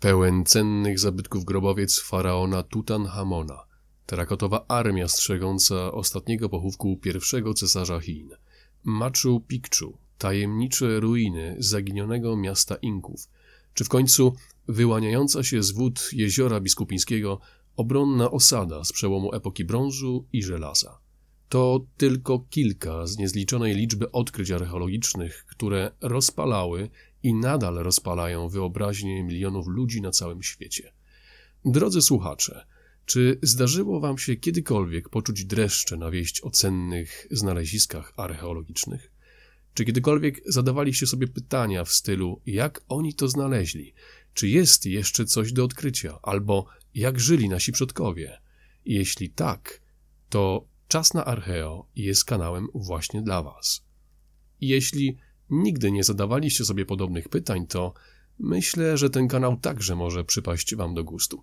Pełen cennych zabytków grobowiec faraona Tutanchamona, terakotowa armia strzegąca ostatniego pochówku pierwszego cesarza Chin, Machu Picchu, tajemnicze ruiny zaginionego miasta Inków, czy w końcu wyłaniająca się z wód jeziora biskupińskiego obronna osada z przełomu epoki brązu i żelaza. To tylko kilka z niezliczonej liczby odkryć archeologicznych, które rozpalały i nadal rozpalają wyobraźnię milionów ludzi na całym świecie. Drodzy słuchacze, czy zdarzyło Wam się kiedykolwiek poczuć dreszcze na wieść o cennych znaleziskach archeologicznych? Czy kiedykolwiek zadawaliście sobie pytania w stylu, jak oni to znaleźli? Czy jest jeszcze coś do odkrycia? Albo jak żyli nasi przodkowie? Jeśli tak, to Czas na Archeo jest kanałem właśnie dla Was. Jeśli nigdy nie zadawaliście sobie podobnych pytań, to myślę, że ten kanał także może przypaść Wam do gustu.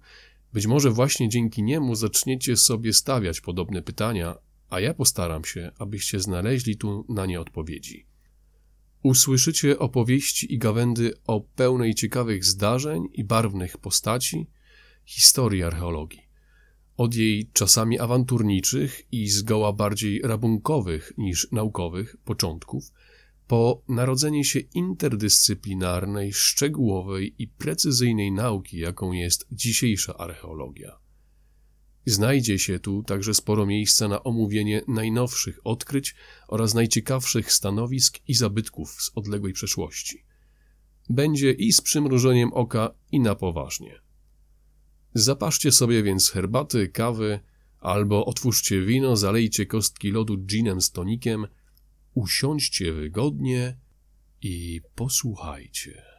Być może właśnie dzięki niemu zaczniecie sobie stawiać podobne pytania, a ja postaram się, abyście znaleźli tu na nie odpowiedzi. Usłyszycie opowieści i gawędy o pełnej ciekawych zdarzeń i barwnych postaci historii archeologii. Od jej czasami awanturniczych i zgoła bardziej rabunkowych niż naukowych początków, po narodzenie się interdyscyplinarnej, szczegółowej i precyzyjnej nauki, jaką jest dzisiejsza archeologia. Znajdzie się tu także sporo miejsca na omówienie najnowszych odkryć oraz najciekawszych stanowisk i zabytków z odległej przeszłości. Będzie i z przymrużeniem oka, i na poważnie. Zapaszcie sobie więc herbaty, kawy, albo otwórzcie wino, zalejcie kostki lodu ginem z tonikiem, usiądźcie wygodnie i posłuchajcie.